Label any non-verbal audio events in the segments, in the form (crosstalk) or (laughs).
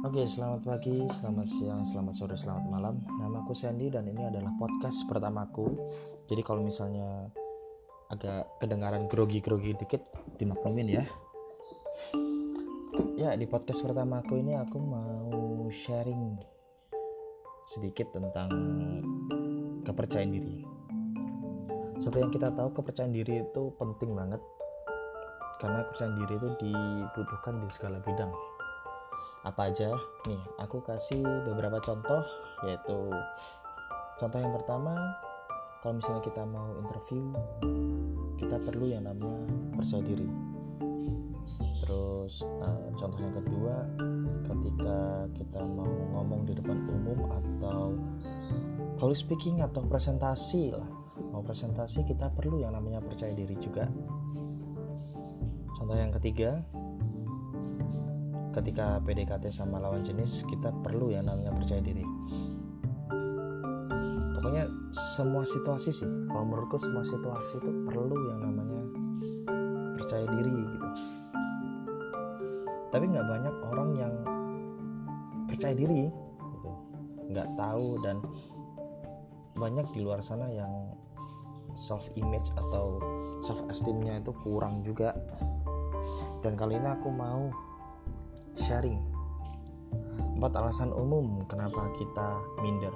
Oke, selamat pagi, selamat siang, selamat sore, selamat malam. Namaku Sandy dan ini adalah podcast pertamaku. Jadi kalau misalnya agak kedengaran grogi-grogi dikit, dimaklumin ya. Ya, di podcast pertamaku ini aku mau sharing sedikit tentang kepercayaan diri. Seperti yang kita tahu, kepercayaan diri itu penting banget karena kepercayaan diri itu dibutuhkan di segala bidang apa aja? Nih aku kasih beberapa contoh yaitu contoh yang pertama kalau misalnya kita mau interview kita perlu yang namanya percaya diri. Terus uh, contoh yang kedua ketika kita mau ngomong di depan umum atau public speaking atau presentasi lah. Mau presentasi kita perlu yang namanya percaya diri juga. Contoh yang ketiga ketika PDKT sama lawan jenis kita perlu yang namanya percaya diri. Pokoknya semua situasi sih kalau menurutku semua situasi itu perlu yang namanya percaya diri gitu. Tapi nggak banyak orang yang percaya diri. Gitu nggak tahu dan banyak di luar sana yang self image atau self esteemnya itu kurang juga. Dan kali ini aku mau sharing. Empat alasan umum kenapa kita minder.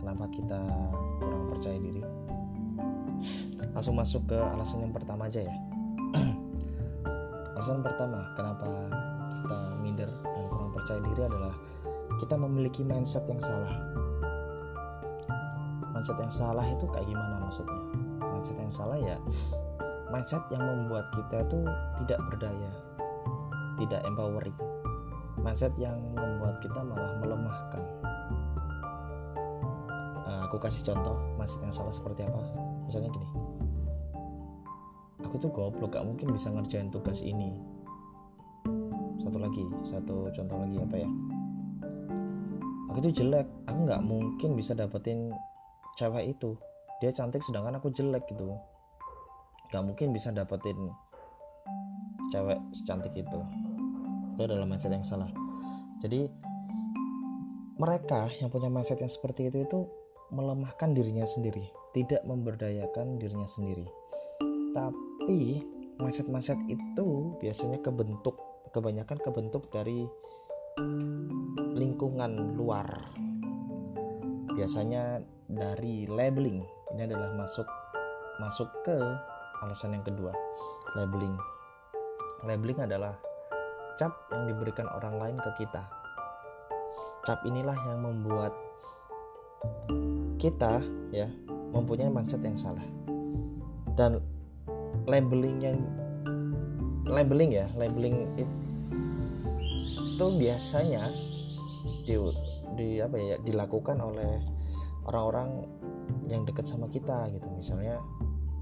Kenapa kita kurang percaya diri. Langsung masuk ke alasan yang pertama aja ya. (clears throat) Alasan pertama kenapa kita minder dan kurang percaya diri adalah kita memiliki mindset yang salah. Mindset yang salah itu kayak gimana maksudnya? Mindset yang salah ya mindset yang membuat kita itu tidak berdaya tidak empowering. Mindset yang membuat kita malah melemahkan. Uh, aku kasih contoh mindset yang salah seperti apa. Misalnya gini. Aku tuh goblok gak mungkin bisa ngerjain tugas ini. Satu lagi satu contoh lagi apa ya? Aku tuh jelek aku nggak mungkin bisa dapetin cewek itu. Dia cantik sedangkan aku jelek gitu. Gak mungkin bisa dapetin cewek secantik itu itu adalah mindset yang salah. Jadi mereka yang punya mindset yang seperti itu itu melemahkan dirinya sendiri tidak memberdayakan dirinya sendiri. Tapi mindset-mindset itu biasanya kebentuk kebanyakan kebentuk dari lingkungan luar. Biasanya dari labeling. Ini adalah masuk masuk ke alasan yang kedua labeling. Labeling adalah cap yang diberikan orang lain ke kita. Cap inilah yang membuat kita ya mempunyai mindset yang salah. Dan labeling yang labeling ya labeling itu biasanya di, di apa ya dilakukan oleh orang-orang yang dekat sama kita gitu. Misalnya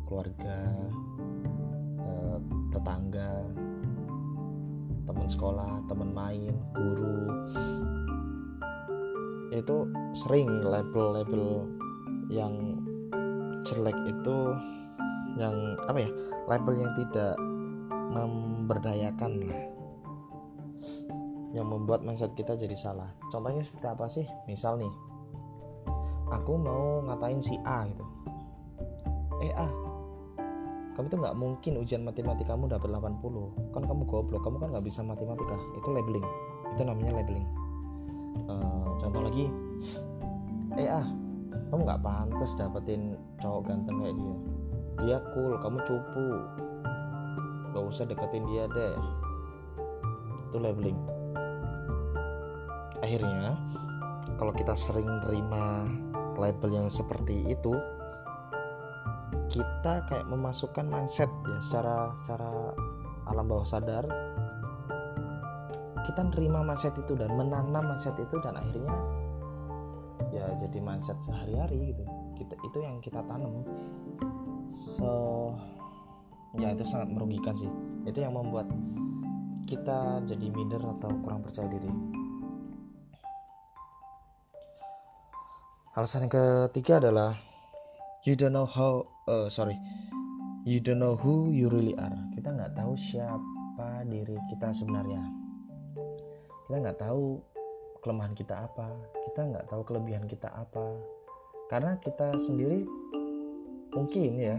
keluarga sekolah teman main guru. Itu sering label-label yang jelek itu yang apa ya label yang tidak memberdayakan lah. Yang membuat mindset kita jadi salah. Contohnya seperti apa sih? Misal nih aku mau ngatain si A gitu. Eh A kamu tuh nggak mungkin ujian matematika kamu dapat 80 kan kamu goblok kamu kan nggak bisa matematika. Itu labeling. Itu namanya labeling. Uh, contoh lagi. Eh ah kamu nggak pantas dapetin cowok ganteng kayak dia. Dia cool kamu cupu. Gak usah deketin dia deh. Itu labeling. Akhirnya kalau kita sering terima label yang seperti itu kita kayak memasukkan mindset ya secara secara alam bawah sadar. Kita nerima mindset itu dan menanam mindset itu dan akhirnya ya jadi mindset sehari-hari gitu. Kita itu yang kita tanam. So ya itu sangat merugikan sih. Itu yang membuat kita jadi minder atau kurang percaya diri. Alasan yang ketiga adalah you don't know how uh, sorry. You don't know who you really are. Kita nggak tahu siapa diri kita sebenarnya. Kita nggak tahu kelemahan kita apa. Kita nggak tahu kelebihan kita apa. Karena kita sendiri mungkin ya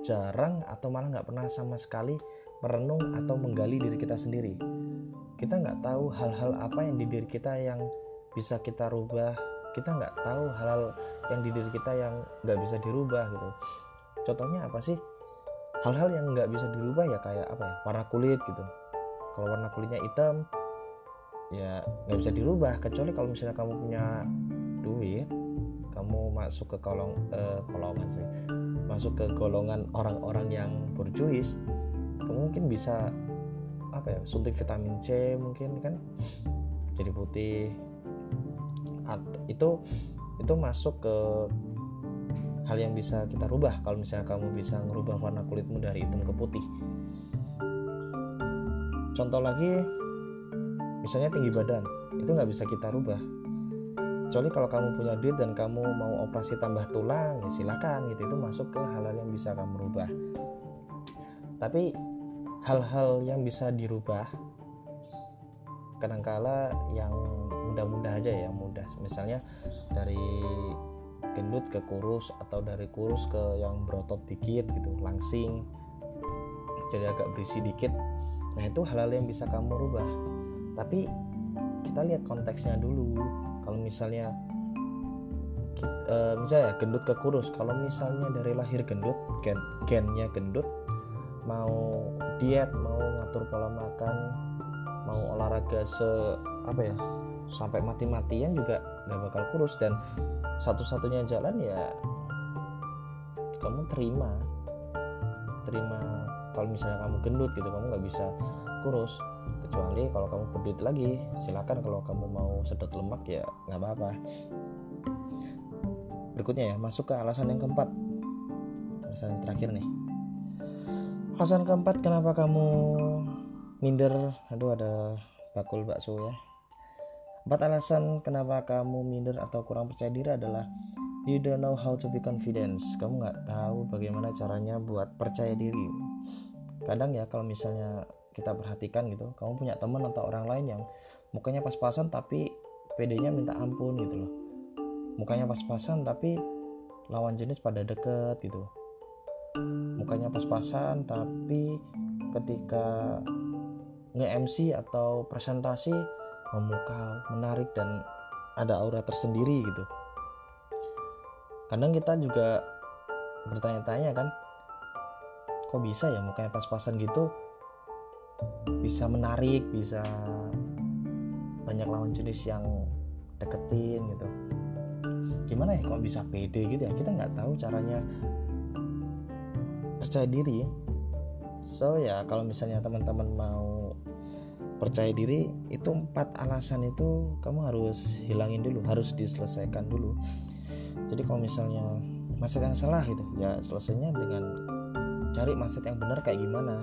jarang atau malah nggak pernah sama sekali merenung atau menggali diri kita sendiri. Kita nggak tahu hal-hal apa yang di diri kita yang bisa kita rubah kita nggak tahu hal-hal yang di diri kita yang nggak bisa dirubah gitu. Contohnya apa sih? Hal-hal yang nggak bisa dirubah ya kayak apa ya? Warna kulit gitu. Kalau warna kulitnya hitam ya nggak bisa dirubah. Kecuali kalau misalnya kamu punya duit kamu masuk ke kolong eh, kolongan sih. Masuk ke golongan orang-orang yang berjuis kamu mungkin bisa apa ya suntik vitamin C mungkin kan? Jadi putih itu itu masuk ke hal yang bisa kita rubah. Kalau misalnya kamu bisa merubah warna kulitmu dari hitam ke putih. Contoh lagi misalnya tinggi badan itu nggak bisa kita rubah. Kecuali kalau kamu punya duit dan kamu mau operasi tambah tulang ya silakan gitu. Itu masuk ke hal-hal yang bisa kamu rubah. Tapi hal-hal yang bisa dirubah kadangkala yang mudah-mudah aja ya mudah. Misalnya dari gendut ke kurus atau dari kurus ke yang berotot dikit gitu langsing jadi agak berisi dikit. Nah itu hal-hal yang bisa kamu rubah. Tapi kita lihat konteksnya dulu. Kalau misalnya uh, misalnya gendut ke kurus kalau misalnya dari lahir gendut gen gennya gendut mau diet mau ngatur pola makan mau olahraga se apa ya sampai mati-matian juga nggak bakal kurus dan satu-satunya jalan ya kamu terima terima kalau misalnya kamu gendut gitu kamu nggak bisa kurus. Kecuali kalau kamu berduit lagi silakan kalau kamu mau sedot lemak ya nggak apa-apa. Berikutnya ya masuk ke alasan yang keempat. Alasan yang terakhir nih. Alasan keempat kenapa kamu minder. Aduh ada bakul bakso ya. Empat alasan kenapa kamu minder atau kurang percaya diri adalah you don't know how to be confident. Kamu nggak tahu bagaimana caranya buat percaya diri. Kadang ya kalau misalnya kita perhatikan gitu kamu punya teman atau orang lain yang mukanya pas-pasan tapi PD-nya minta ampun gitu loh. Mukanya pas-pasan tapi lawan jenis pada deket gitu. Mukanya pas-pasan tapi ketika nge-MC atau presentasi memukau, menarik dan ada aura tersendiri gitu. Kadang kita juga bertanya-tanya kan, kok bisa ya mukanya pas-pasan gitu? Bisa menarik bisa banyak lawan jenis yang deketin gitu. Gimana ya kok bisa pede gitu ya? Kita nggak tahu caranya percaya diri. So ya kalau misalnya teman-teman mau percaya diri itu empat alasan itu kamu harus hilangin dulu harus diselesaikan dulu. Jadi kalau misalnya mindset yang salah gitu ya selesainya dengan cari mindset yang benar kayak gimana.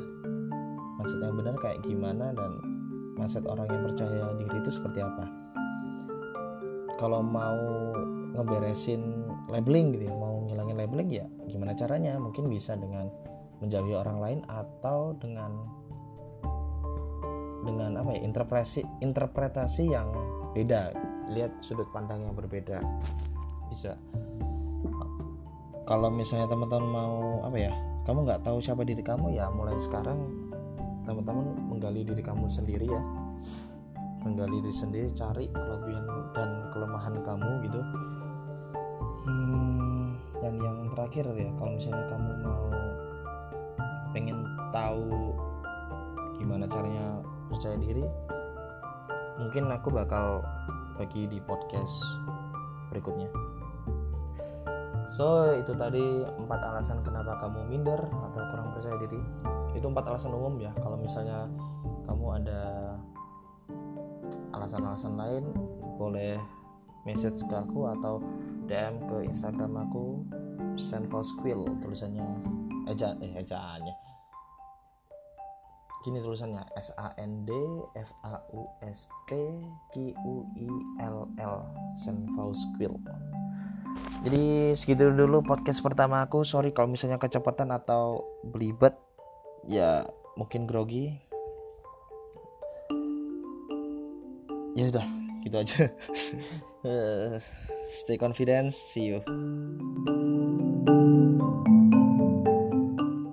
Mindset yang benar kayak gimana dan mindset orang yang percaya diri itu seperti apa. Kalau mau ngeberesin labeling gitu ya mau ngilangin labeling ya gimana caranya? Mungkin bisa dengan menjauhi orang lain atau dengan dengan apa ya interpretasi interpretasi yang beda. Lihat sudut pandang yang berbeda. Bisa. Kalau misalnya teman-teman mau apa ya kamu nggak tahu siapa diri kamu ya mulai sekarang teman-teman menggali diri kamu sendiri ya. Menggali diri sendiri cari kelebihan dan kelemahan kamu gitu. Hmm, dan yang terakhir ya kalau misalnya kamu mau pengen tahu gimana caranya percaya diri mungkin aku bakal bagi di podcast berikutnya. So itu tadi empat alasan kenapa kamu minder atau kurang percaya diri. Itu empat alasan umum ya. Kalau misalnya kamu ada alasan-alasan lain boleh message ke aku atau DM ke Instagram aku Sandfosquill tulisannya eja eh ejaannya gini tulisannya S A N D F A U S T Q U I L L Sandfosquill jadi segitu dulu podcast pertama aku. Sorry kalau misalnya kecepatan atau belibet. Ya mungkin grogi. Ya udah gitu aja. (laughs) Stay confident see you